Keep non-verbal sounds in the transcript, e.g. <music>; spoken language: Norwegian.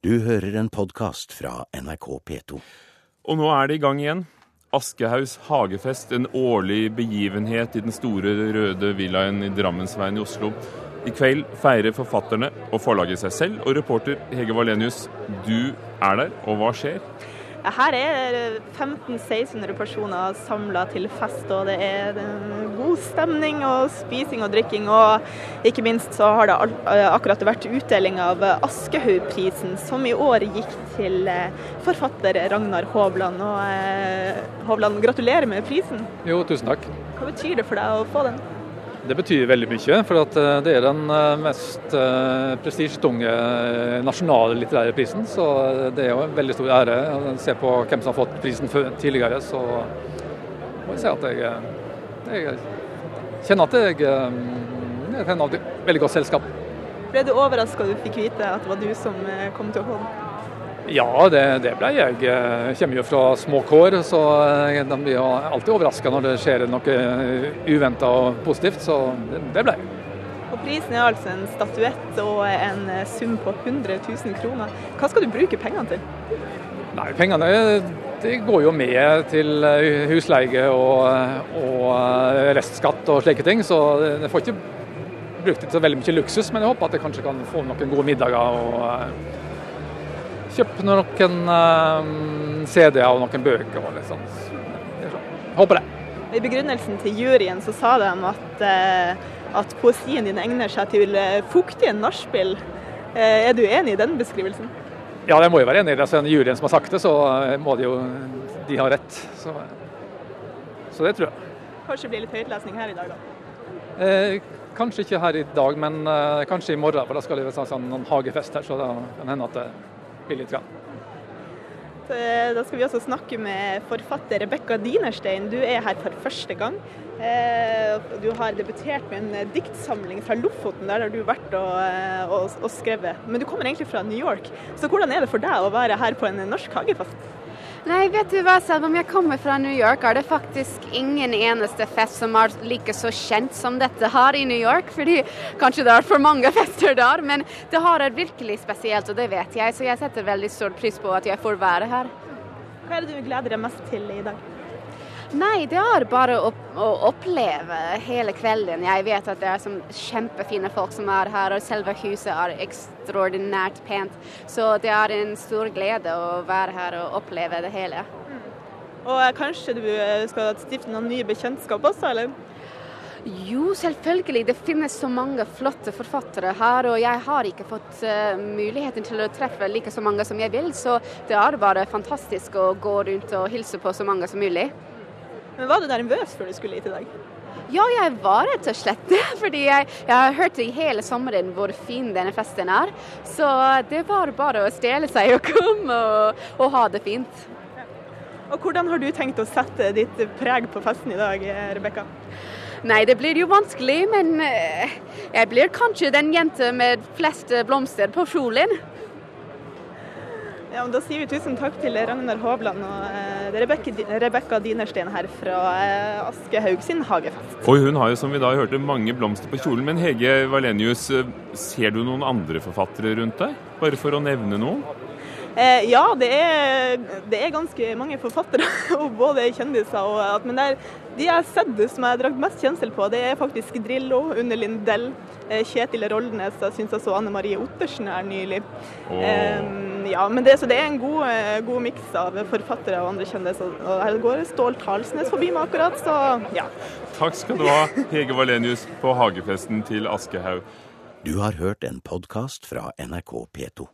Du hører en podkast fra NRK P2. Og nå er det i gang igjen. Aschehougs hagefest, en årlig begivenhet i den store røde villaen i Drammensveien i Oslo. I kveld feirer forfatterne og forlaget seg selv, og reporter Hege Valenius, du er der, og hva skjer? Her er 1500-1600 personer samla til fest, og det er god stemning og spising og drikking. Og ikke minst så har det akkurat vært utdeling av Aschehougprisen, som i år gikk til forfatter Ragnar Hovland. Og Hovland, gratulerer med prisen. Jo, tusen takk. Hva betyr det for deg å få den? Det betyr veldig mye, for det er den mest prestisjetunge nasjonale litterære prisen. Så det er jo en veldig stor ære. å Se på hvem som har fått prisen tidligere, så må jeg si at jeg, jeg kjenner at jeg er et veldig godt selskap. Ble du overraska du fikk vite at det var du som kom til å den? Ja, det, det, ble jeg. Jeg kommer jo fra små kår, så de blir alltid overraska når det skjer noe uventa og positivt. Så det, det ble jeg. Og Prisen er altså en statuett og en sum på 100 000 kroner. Hva skal du bruke pengene til? Nei, Pengene det går jo med til husleie og, og restskatt og slike ting, så jeg får ikke brukt det til veldig mye luksus. Men jeg håper at jeg kanskje kan få noen gode middager. og kjøpe noen uh, CD-er og noen bøker. og litt sånn. Håper det. I begrunnelsen til juryen så sa de at, uh, at poesien din egner seg til uh, fuktige nachspiel. er du enig i den beskrivelsen? Ja, det må jo være enig i det. Så er det juryen som har sagt det, så må de jo de ha rett. Så, så det tror jeg. Kanskje det blir litt høytlesning her i dag, da? Eh, kanskje ikke her i dag, men eh, kanskje i morgen. For da skal det være sånn, sånn hagefest her, så det kan hende at det blir litt. Grann. Da skal vi også snakke med forfatter Rebekka Dinerstein. Du er her for første gang. Du har debutert med en diktsamling fra Lofoten, der har du vært og, og, og skrevet. Men du kommer egentlig fra New York, så hvordan er det for deg å være her på en norsk hagefest? Nei, vet du hva, selv om jeg kommer fra New York, er det faktisk ingen eneste fest som er like så kjent som dette her i New York. Fordi kanskje det er for mange <laughs> fester der, men det har er virkelig spesielt, og det vet jeg. Så jeg setter veldig stor pris på at jeg får være her. Hva er det du gleder deg mest til i dag? Nei, det er bare å, å, oppleve hele kvelden. Jeg vet at det er som kjempefine folk som er her, og selve huset er ekstraordinært pent. Så det er en stor glede å være her og oppleve det hele. Mm. Og kanskje du skal stifte noen nye bekjentskap også, eller? Jo, selvfølgelig. Det finnes så mange flotte forfattere her, og jeg har ikke fått uh, muligheten til å treffe like så mange som jeg vil, så det er bare fantastisk å gå rundt og hilse på så mange som mulig. Men Var du nervøs før du skulle hit i dag? Ja, jeg var rett og slett det. <laughs> Fordi jeg, jeg har hørt i hele sommeren hvor fin denne festen er. Så det var bare å stjele seg og komme og, og ha det fint. Og Hvordan har du tenkt å sette ditt preg på festen i dag, Rebekka? Nei, det blir jo vanskelig, men jeg blir kanskje den jente med flest blomster på kjolen. Ja, Da sier vi tusen takk til Ragnar Hovland og eh, Rebekka Dinerstein her fra eh, Aschehoug sin hagefest. Og hun har jo, som vi da hørte, mange blomster på kjolen. Men Hege Valenius, eh, ser du noen andre forfattere rundt deg? Bare for å nevne noen? Eh, ja, det er, det er, ganske mange forfattere, <laughs> og både kjendiser og Men der, de jeg har sett som jeg har dratt mest kjensel på, det er faktisk Drillo, Unne Lindell, eh, Kjetil Roldnes. Jeg syns jeg så Anne Marie Ottersen her nylig. Oh. Eh, ja, men det, så det er en god, god miks av forfattere og andre kjendiser. Og her går Stål Talsnes forbi meg akkurat, så ja. Takk skal du ha, Hege Valenius på hagefesten til Aschehoug. Du har hørt en podkast fra NRK P2.